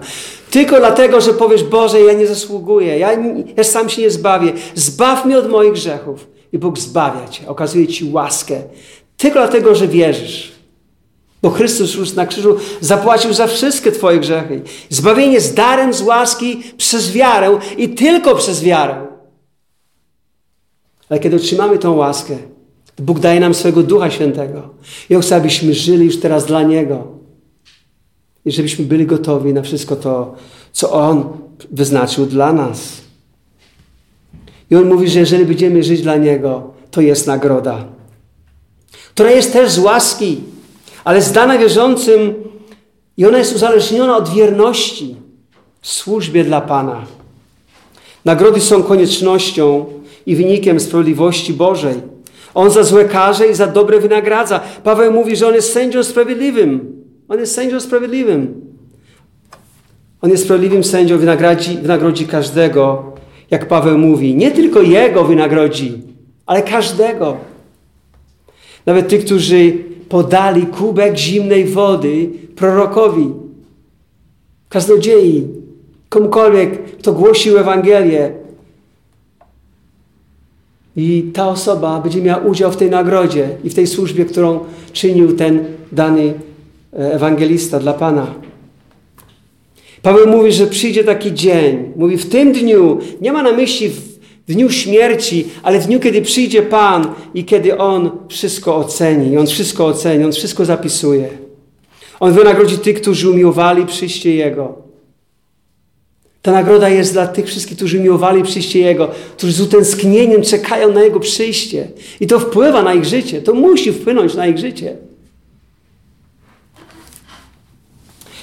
Tylko dlatego, że powiesz, Boże, ja nie zasługuję, ja, ja sam się nie zbawię. Zbaw mnie od moich grzechów. I Bóg zbawia Cię, okazuje Ci łaskę. Tylko dlatego, że wierzysz. Bo Chrystus już na krzyżu zapłacił za wszystkie Twoje grzechy. Zbawienie z darem z łaski przez wiarę i tylko przez wiarę. Ale kiedy otrzymamy tą łaskę, Bóg daje nam swojego Ducha Świętego. I On chce, abyśmy żyli już teraz dla Niego. I żebyśmy byli gotowi na wszystko to, co On wyznaczył dla nas. I On mówi, że jeżeli będziemy żyć dla Niego, to jest nagroda. Która jest też z łaski, ale zdana wierzącym i ona jest uzależniona od wierności w służbie dla Pana. Nagrody są koniecznością, i wynikiem sprawiedliwości Bożej. On za złe karze i za dobre wynagradza. Paweł mówi, że on jest sędzią sprawiedliwym. On jest sędzią sprawiedliwym. On jest sprawiedliwym sędzią, wynagrodzi, wynagrodzi każdego, jak Paweł mówi. Nie tylko jego wynagrodzi, ale każdego. Nawet tych, którzy podali kubek zimnej wody prorokowi, kaznodziei, komukolwiek, kto głosił Ewangelię, i ta osoba będzie miała udział w tej nagrodzie i w tej służbie, którą czynił ten dany e, ewangelista dla Pana. Paweł mówi, że przyjdzie taki dzień. Mówi, w tym dniu, nie ma na myśli w dniu śmierci, ale w dniu, kiedy przyjdzie Pan i kiedy On wszystko oceni. On wszystko oceni, On wszystko zapisuje. On wynagrodzi tych, którzy umiłowali przyjście Jego. Ta nagroda jest dla tych wszystkich, którzy miłowali przyjście Jego, którzy z utęsknieniem czekają na Jego przyjście. I to wpływa na ich życie. To musi wpłynąć na ich życie.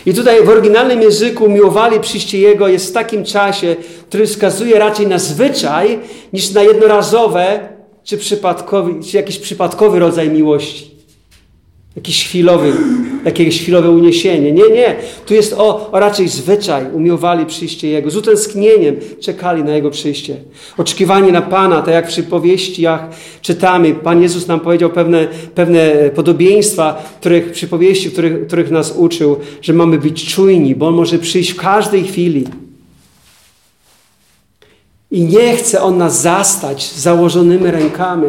I tutaj w oryginalnym języku miłowali przyjście Jego jest w takim czasie, który wskazuje raczej na zwyczaj, niż na jednorazowe czy, przypadkowy, czy jakiś przypadkowy rodzaj miłości. Jakiś chwilowy, jakieś chwilowe uniesienie. Nie, nie. Tu jest o, o raczej zwyczaj. Umiłowali przyjście Jego. Z utęsknieniem czekali na Jego przyjście. Oczekiwanie na Pana, tak jak w przypowieściach czytamy. Pan Jezus nam powiedział pewne, pewne podobieństwa, których, przypowieści, których, których nas uczył, że mamy być czujni, bo On może przyjść w każdej chwili. I nie chce On nas zastać z założonymi rękami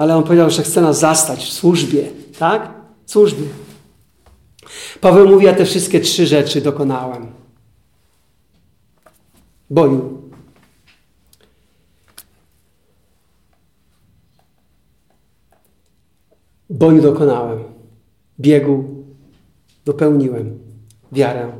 ale on powiedział, że chce nas zastać w służbie, tak? W służbie. Paweł mówi, ja te wszystkie trzy rzeczy dokonałem. Boju. Boju dokonałem. Biegu dopełniłem. Wiarę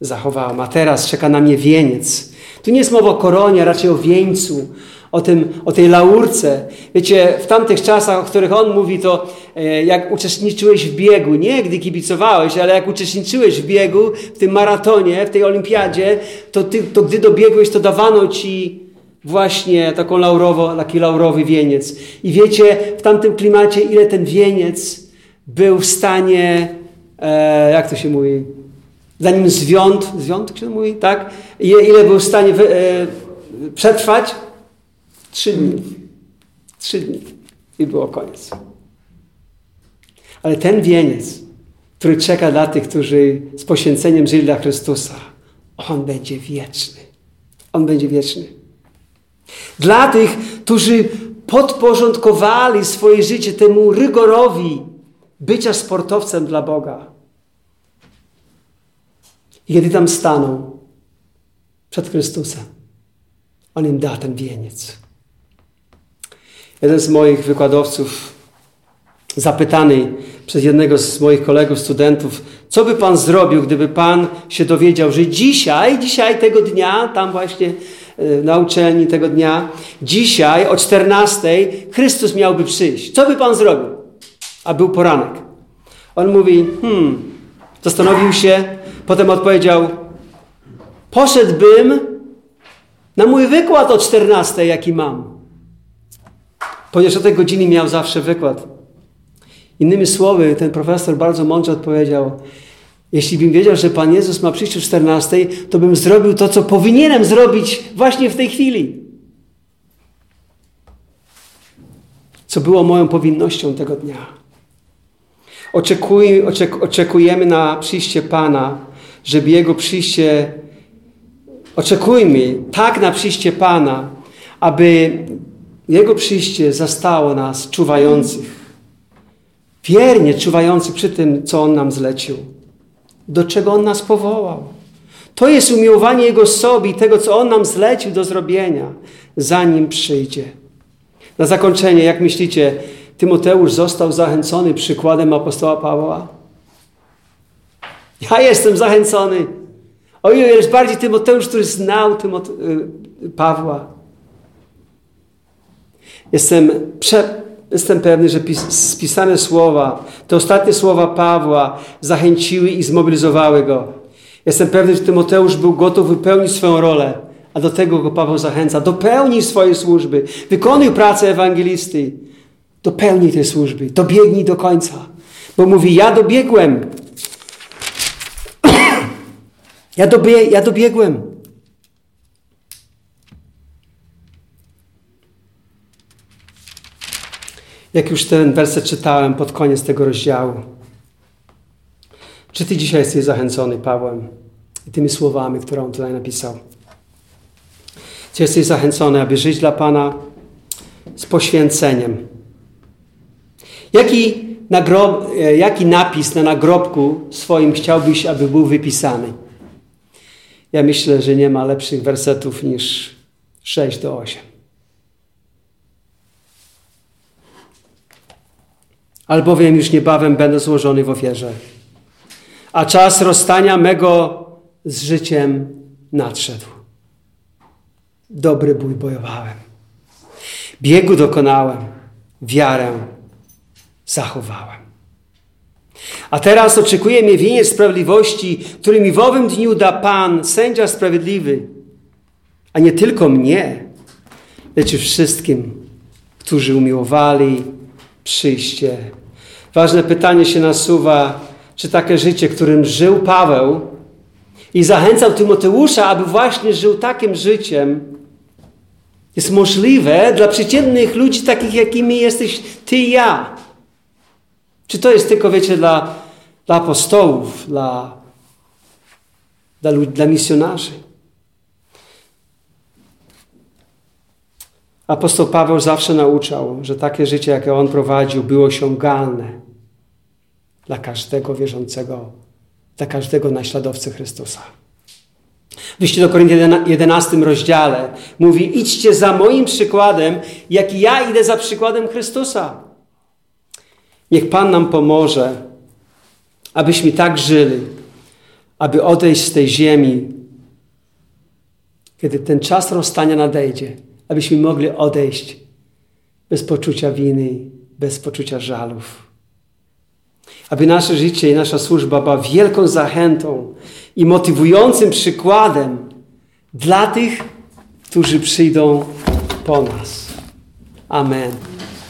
zachowałem. A teraz czeka na mnie wieniec. Tu nie jest mowa o koronie, raczej o wieńcu, o, tym, o tej laurce. Wiecie, w tamtych czasach, o których on mówi, to e, jak uczestniczyłeś w biegu, nie gdy kibicowałeś, ale jak uczestniczyłeś w biegu, w tym maratonie, w tej olimpiadzie, to, ty, to gdy dobiegłeś, to dawano ci właśnie taką laurowo, taki laurowy wieniec. I wiecie, w tamtym klimacie, ile ten wieniec był w stanie, e, jak to się mówi, zanim zwiąd, zwiąd się mówi, tak? Ile był w stanie wy, e, przetrwać? Trzy dni. Trzy dni. I było koniec. Ale ten wieniec, który czeka dla tych, którzy z poświęceniem żyli dla Chrystusa, on będzie wieczny. On będzie wieczny. Dla tych, którzy podporządkowali swoje życie temu rygorowi bycia sportowcem dla Boga. I kiedy tam staną przed Chrystusem, On im da ten wieniec. Jeden z moich wykładowców, zapytany przez jednego z moich kolegów, studentów, co by Pan zrobił, gdyby Pan się dowiedział, że dzisiaj, dzisiaj tego dnia, tam właśnie e, na uczelni tego dnia, dzisiaj o 14 Chrystus miałby przyjść. Co by Pan zrobił? A był poranek. On mówi, hmm, zastanowił się, potem odpowiedział, poszedłbym na mój wykład o 14, jaki mam. Ponieważ o tej godzinie miał zawsze wykład. Innymi słowy, ten profesor bardzo mądrze odpowiedział: Jeśli bym wiedział, że Pan Jezus ma przyjść o 14, to bym zrobił to, co powinienem zrobić właśnie w tej chwili. Co było moją powinnością tego dnia. Oczekuj, oczek, oczekujemy na przyjście Pana, żeby Jego przyjście. Oczekujmy tak na przyjście Pana, aby jego przyjście zastało nas czuwających, wiernie czuwających przy tym, co On nam zlecił, do czego On nas powołał. To jest umiłowanie Jego sobie i tego, co On nam zlecił do zrobienia, zanim przyjdzie. Na zakończenie, jak myślicie, Tymoteusz został zachęcony przykładem apostoła Pawła? Ja jestem zachęcony. O ile jest bardziej Tymoteusz, który znał Tymote y, Pawła. Jestem, prze, jestem pewny, że pis, spisane słowa, te ostatnie słowa Pawła zachęciły i zmobilizowały go. Jestem pewny, że Tymoteusz był gotów wypełnić swoją rolę, a do tego go Paweł zachęca. Dopełnij swojej służby, wykonuj pracę ewangelisty. Dopełnij tej służby, dobiegnij do końca. Bo mówi, ja dobiegłem. ja, dobie, ja dobiegłem. Jak już ten werset czytałem pod koniec tego rozdziału. Czy Ty dzisiaj jesteś zachęcony Pawłem i tymi słowami, które on tutaj napisał? Czy jesteś zachęcony, aby żyć dla Pana z poświęceniem? Jaki nagrob, e, jaki napis na nagrobku swoim chciałbyś, aby był wypisany? Ja myślę, że nie ma lepszych wersetów niż 6 do 8. Albowiem już niebawem będę złożony w ofierze, a czas rozstania mego z życiem nadszedł. Dobry bój bojowałem. Biegu dokonałem, wiarę zachowałem. A teraz oczekuje mnie wieniec sprawiedliwości, który mi w owym dniu da Pan, sędzia sprawiedliwy, a nie tylko mnie, lecz i wszystkim, którzy umiłowali przyjście. Ważne pytanie się nasuwa, czy takie życie, którym żył Paweł i zachęcał Tymoteusza, aby właśnie żył takim życiem, jest możliwe dla przeciętnych ludzi, takich jakimi jesteś ty i ja. Czy to jest tylko, wiecie, dla, dla apostołów, dla, dla, dla misjonarzy? Apostoł Paweł zawsze nauczał, że takie życie, jakie on prowadził, było osiągalne dla każdego wierzącego, dla każdego naśladowcy Chrystusa. W do Koryntian 11 rozdziale mówi: Idźcie za moim przykładem, jak ja idę za przykładem Chrystusa. Niech Pan nam pomoże, abyśmy tak żyli, aby odejść z tej ziemi, kiedy ten czas rozstania nadejdzie, abyśmy mogli odejść bez poczucia winy, bez poczucia żalów. Aby nasze życie i nasza służba była wielką zachętą i motywującym przykładem dla tych, którzy przyjdą po nas. Amen.